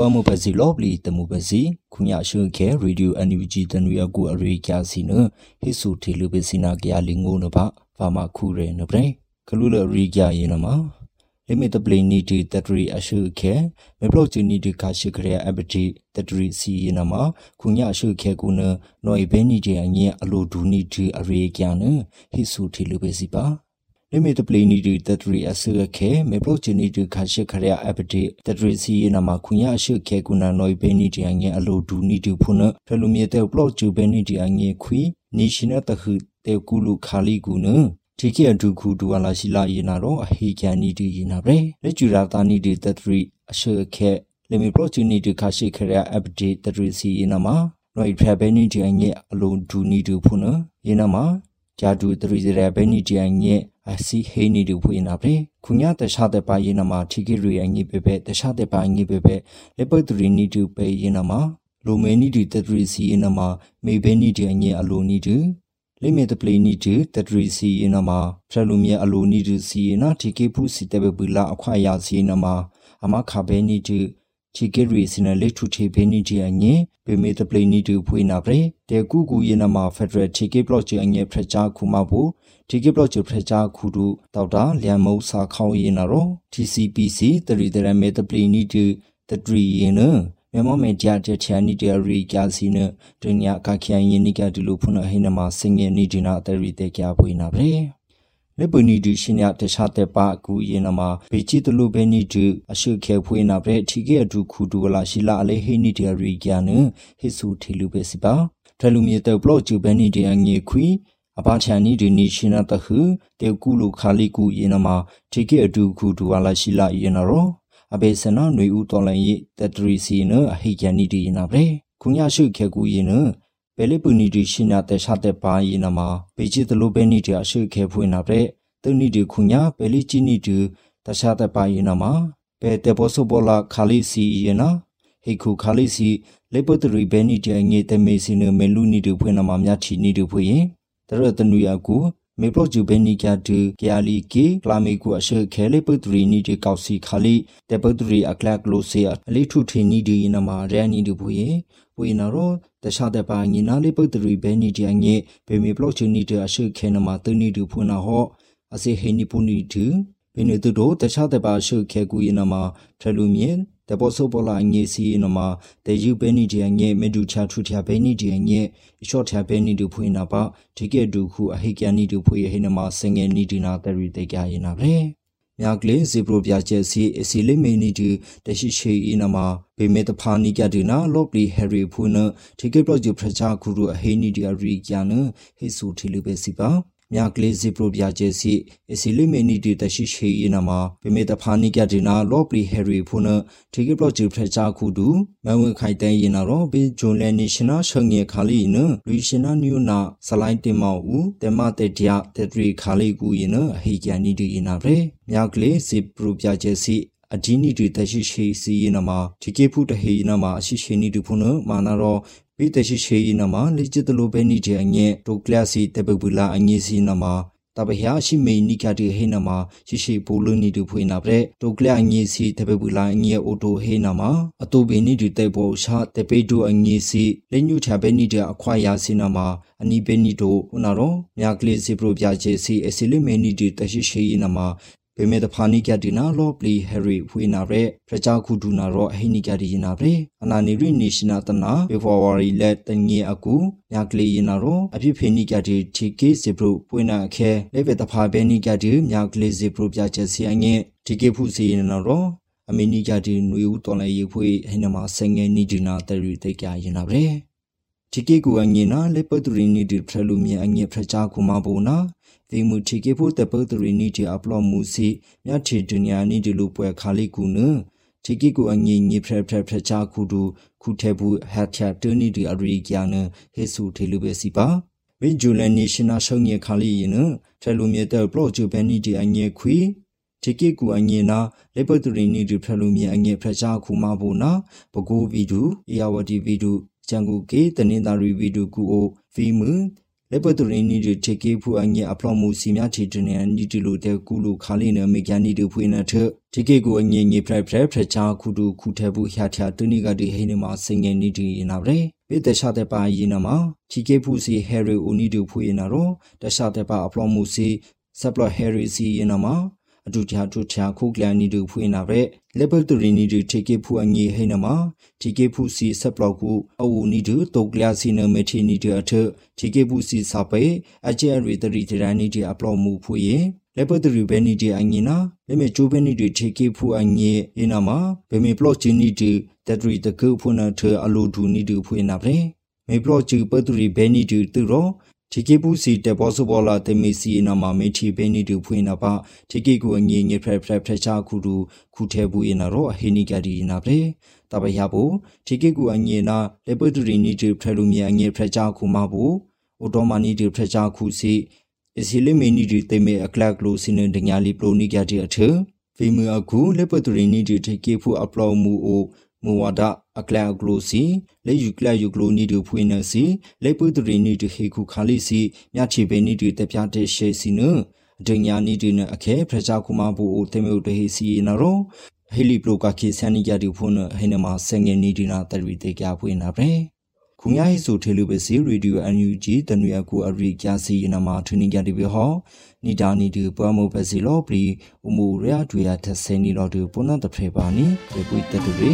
ပွားမှုပစီလော့ပလီတမှုပစီခုညာရှုခဲရေဒီယိုအန်ယူဂျီတနွေအကူအရေကျစီနဟိဆုထေလူပစီနာကရလင်ငိုနဘာဘာမခုရဲနပရေကလူလရီကြယေနမှာလိမီတပလီနီတီတတရီအရှုခဲမေဘလော့ချီနီတီခါရှိခရအပတိတတရီစီယေနမှာခုညာအရှုခဲကုနနော်ဘဲနီတီအငင်းအလိုဒူနီတီအရေကျနဟိဆုထေလူပစီပါလိမိတပလီနီတူတတရီအဆုခဲမေပလိုချီနီတူခါရှိခရအပတိတတရီစီနမခွန်ရအရှိ ခဲကုနာနိုဘေနီတီအငဲအလိုဒူနီတူဖုနဖလူမြေတဲ့ပလော့ချူဘေနီတီအငဲခွီနီရှင်နတခုတေကူလူခါလီကူနဒီကေအဒုခုဒူဝလာရှိလာယေနာတော့အဟေကန်နီတီယေနာပဲလက်ကျူရာတာနီတီတတရီအရှိခဲလေမီပလိုချီနီတူခါရှိခရအပတိတတရီစီနမနိုဖရဘေနီတီအငဲအလိုဒူနီတူဖုနယေနာမဂျာဒူတရီရဘေနီတီအငဲအ စီဟေနီဒူဖွေနာပြေခုညာတခြားတဲ့ပါရင်နမှာထီကီရီအငိပေပေတခြားတဲ့ပါငိပေပေလေပတ်တရီနီဒူပေရင်နမှာလိုမဲနီဒီတတရီစီရင်နမှာမေဘဲနီဒီအငိအလိုနီဒူလိမေတပလီနီဒူတတရီစီရင်နမှာဖရလူမြေအလိုနီဒူစီရင်နာထီကီဖုစီတဲ့ဘလာအခွာရစီရင်နမှာအမခဘဲနီဒူ ချီကေရီစနလက်ထူချေဘေနီဒီအငေပေမေတပလိနီတူဖွေနာပရေတေကူကူယနမဖက်ဒရယ်ချီကေဘလော့ချေအငေဖရချာခုမဘူချီကေဘလော့ချေဖရချာခုဒူတောက်တာလျံမုံစာခေါင်ယနာရော TCPC တရီတရမေတပလိနီတူတတရီယနမြန်မာမေဂျာတဲ့ချာနီတရီကြာစီနဒညကခိုင်ယနိကဒလူဖုနဟိနမစင်ငေနီဒီနာတရီတေကြပွေနာပရေ လေပနီဒီရှင်ရတခြားတဲ့ပါကူရင်နမှာဘေချီတလူပဲနီဒီအရှုခဲဖွေးနာပဲထီကေအဒုခုဒူလာရှိလာအလေဟိနီဒီရီကျန်ဟိဆူထီလူပဲစီပါထလူမြေတဲ့ဘလော့ကျူပဲနီဒီအငေခွီအဘာချန်နီဒီနီရှင်နာတခုတေကူလူခါလီကူရင်နမှာထီကေအဒုခုဒူလာရှိလာရင်နော်အဘေစနနွေဦးတော်လိုင်းရဲ့တတရီစီနအဟိကျန်နီဒီနာပဲခုညာရှုခဲကူရင်နော် ဘယ်လိပူနီဒီရှိနာတဲ့ရှာတဲ့ပါရင်နမှာပေချီတလိုပဲနီဒီအရှိခဲဖွင့်နာတဲ့တုန်နီဒီခုညာဘယ်လိချီနီဒီတရှာတဲ့ပါရင်နမှာဘယ်တေဘောဆဘောလာခါလီစီရင်နာဟေခုခါလီစီလေပတရီဘဲနီဒီငေတမေစီနမဲလူနီဒီဖွင့်နမှာမြချီနီဒီဖွင့်ရင်တရတနူယာကူမေပလိုဂျူဘဲနီကတူကယာလီကေကလာမီကူအရှေခဲလေပတရီနီဒီကောက်စီခါလီတေပတရီအကလကလိုစီအလီထုထီနီဒီနမှာရန်နီဒီဖွင့်ဝေနာရော တခြားတဲ့ပါငီနာလေးပုတ်တရီဘဲနီဒီအငဲဘေမီဘလော့ချင်နီတဲ့အရှိခဲနမှာတနီတူဖွနာဟောအစီဟေနီပူနီတူဘင်းတူတို့တခြားတဲ့ပါရှိခဲကူယနမှာထလူမြင်တဘောဆုပေါ်လာငေစီနမှာတေယူဘဲနီဒီအငဲမေဒူချာထူထဘဲနီဒီအငဲရှော့ထဘဲနီတူဖွနာပါဒီကဲဒူခုအဟိကန်နီတူဖွေဟေနမှာစငယ်နီဒီနာတရီတေကြရင်နာပဲ မြကလေးဇီပရိုပြကျက်စီအစီလိမေနီတီတရှိရှိအင်းနမှာဘေမေတဖာနီကတိနာလော့ပလီဟယ်ရီဖူနထိကေပလော့ဂျူဖရချာခုရအဟေနီဒီအရီကျန်ဟေဆူထီလူပဲစီပါ မြကလေးဇီပရိုပြကျက်စီအစီလိမေနီတီတရှိရှိအင်းနမှာဘေမေတဖာနီကတိနာလော့ပလီဟယ်ရီဖူနထိကေပလော့ဂျူဖရချာခုဒူမဝခိုင်တဲရင်နာရောဘေဂျွန်လန်နီရှင်နာရှငေခါလီနလူရှင်နာနျူနာဆလိုင်းတင်မောက်ဦးတေမတေတျာတေတရီခါလီကူရင်အဟိကျန်နီဒီရင်နာပဲမြောက်ကလေးဇီပရိုပြကျက်စီအဒီနီတူတရှိရှိစီရင်နမှာဒီကေဖုတဟေနမှာအရှိရှိနီတူဖုနမာနာရော ပိတရှိရှိရင်နမှာလိချတလိုပဲနီတဲ့အငဲဒိုကလစီတပပူလာအငဲစီနမှာတပဟယာရှိမေနိကတိဟေနမှာရှိရှိပူလူနီတူဖွေနာတဲ့ဒိုကလအငဲစီတပပူလာအငဲအိုတိုဟေနမှာအတူပင်နီတူတဲ့ဘောရှာတပေတူအငဲစီလက်ညှူချ ပဲနီတဲ့အခွာယာစီနမှာအနီပဲနီတိုဟနာရောမြကလေးစီပရိုပြချေစီအစီလိမေနီတီတရှိရှိနမှာပေမေတဖာနိကတိနာလောပလီဟရီဝေနာရဲပရချာခုဒူနာရောအဟိနိကတိယနာရဲအနာနေရိနေရှင်နာတနာပေဖော်ဝါရီလက်တငေအကူညာကလေးယနာရောအဖြစ်ဖေနိကတိတီကေစီပရုပွေနာခဲလေပေတဖာဘေနိကတိညာကလေးစီပရုပြချက်စီအငေတီကေဖုစီယနာရောအမီနိကတိနွေဦးတော်လည်းရေဖွေဟိနမဆငယ်နိဒီနာတရီတိတ်ကြယနာရဲ တီကေကူအငေနာလေပတူရီနီဒီဖရလူမြေအငေဖရချာကူမဘူနာဒီမူတီကေဖို့တပုတ်တရီနီတီအပလော့မူစီမြတ်တီဒုနီယာနီဒီလူပွဲခါလီကူနတီကေကိုအငိညိဖရဖရဖရချာခုဒူခုထဲဘူးဟတ်ချာတူနီဒီအရီကျန်ဟေဆူထေလူပဲစီပါဝိဂျူလန်နေရှင်နာရှုံငေခါလီယနထလူမြေတဲ့ပလော့ဂျူဘန်နီဒီအငိခွီတီကေကူအငိနာလေပတ်တူရီနီဒီဖရလူမြေအငိဖရချာခုမဘူနာပကူဗီဒူအေယာဝတီဗီဒူ ဂျန်ကူကေတနင်္သာရီဗီဒူကူအိုဗီမူလေပတူရီနီဒီချေကေဖူအငေအပလောမှုစီမြချေတနေနီဒီလိုတဲ့ကူလိုခါလေးနမေကန်နီဒီဖွေးနထချေကေကိုအငေငေဖရက်ဖရက်ဖရက်ချာခုတူခုထဲဘူးဟျာချာတူနီကဒီဟိနေမှာစင်ငယ်နီဒီနာဗရေပေတခြားတဲ့ပါရင်နာမှာချီကေဖူစီဟယ်ရီအိုနီဒီဖွေးနာတော့တခြားတဲ့ပါအပလောမှုစီဆပ်လဟယ်ရီစီရင်နာမှာအတူချာတူချာခုကလန်နီတူဖွေးနာပဲ level 3နီတူထေကေဖူအငေဟိနမှာထေကေဖူစီဆက်ဘလောက်ကိုအဝူနီတူတုတ်ကလစီနမေထေနီတူအထထေကေဖူစီစာပေအကျဲရီတရီတရနီတူအပလောမှုဖွေးရင် level 3ဘဲနီတူအငေနာလေမေချိုးဘဲနီတူထေကေဖူအငေဟိနမှာဘယ်မေ plot ချင်းနီတူတရီတကုဖွနာထအလိုဒူနီတူဖွေးနာပဲမေ plot ချူပတူရီဘဲနီတူတူရော တီကေပူစီတဘောစဘောလာတေမီစီနာမမေချီဘေနီတူဖွင့်နာပါတီကေကိုအငေငေဖရက်ဖရက်ဖရက်ချာခုတူခုထဲဘူးအနာရောအဟိနီကဒီနာပရေတပရဘူးတီကေကိုအငေနာလေပတူရီနီတူဖရလူမြေအငေဖရက်ချာခုမဘူးအိုတိုမနီတူဖရက်ချာခုစီအစီလီမီနီတူတေမေအကလက်ကလိုစီနဒညာလီပလိုနီကတီအထဖီမူအခုလေပတူရီနီတူတီကေဖူအပလောမူအိုမူဝါဒ အကလအကလိုစီလေယူကလယူကလိုနီတူဖွေးနေစီလေပုတရီနီတူဟေခုခါလီစီမြချေပေနီတူတပြတဲ့ရှေစီနအဒညာနီတူနအခဲဖရချာခုမဘူအိုတေမြုတဟေစီနရောဟေလီပလိုကခေဆန်နီကြတူဖုန်ဟေနမဆငယ်နီဒီနာတရီတေကြဖွေးနာပဲခုညာဟိဆိုထေလူပဲစီရေဒီယိုအန်ယူဂျီတနွေအကူအရိကျစီနမထနီကြတူပဲဟောနီဒါနီတူပွားမိုပဲစီလောပရီဥမူရရတွေ့ရထဆဲနီလောတူပုနတ်တဖေပါနီပေပွေတတူရီ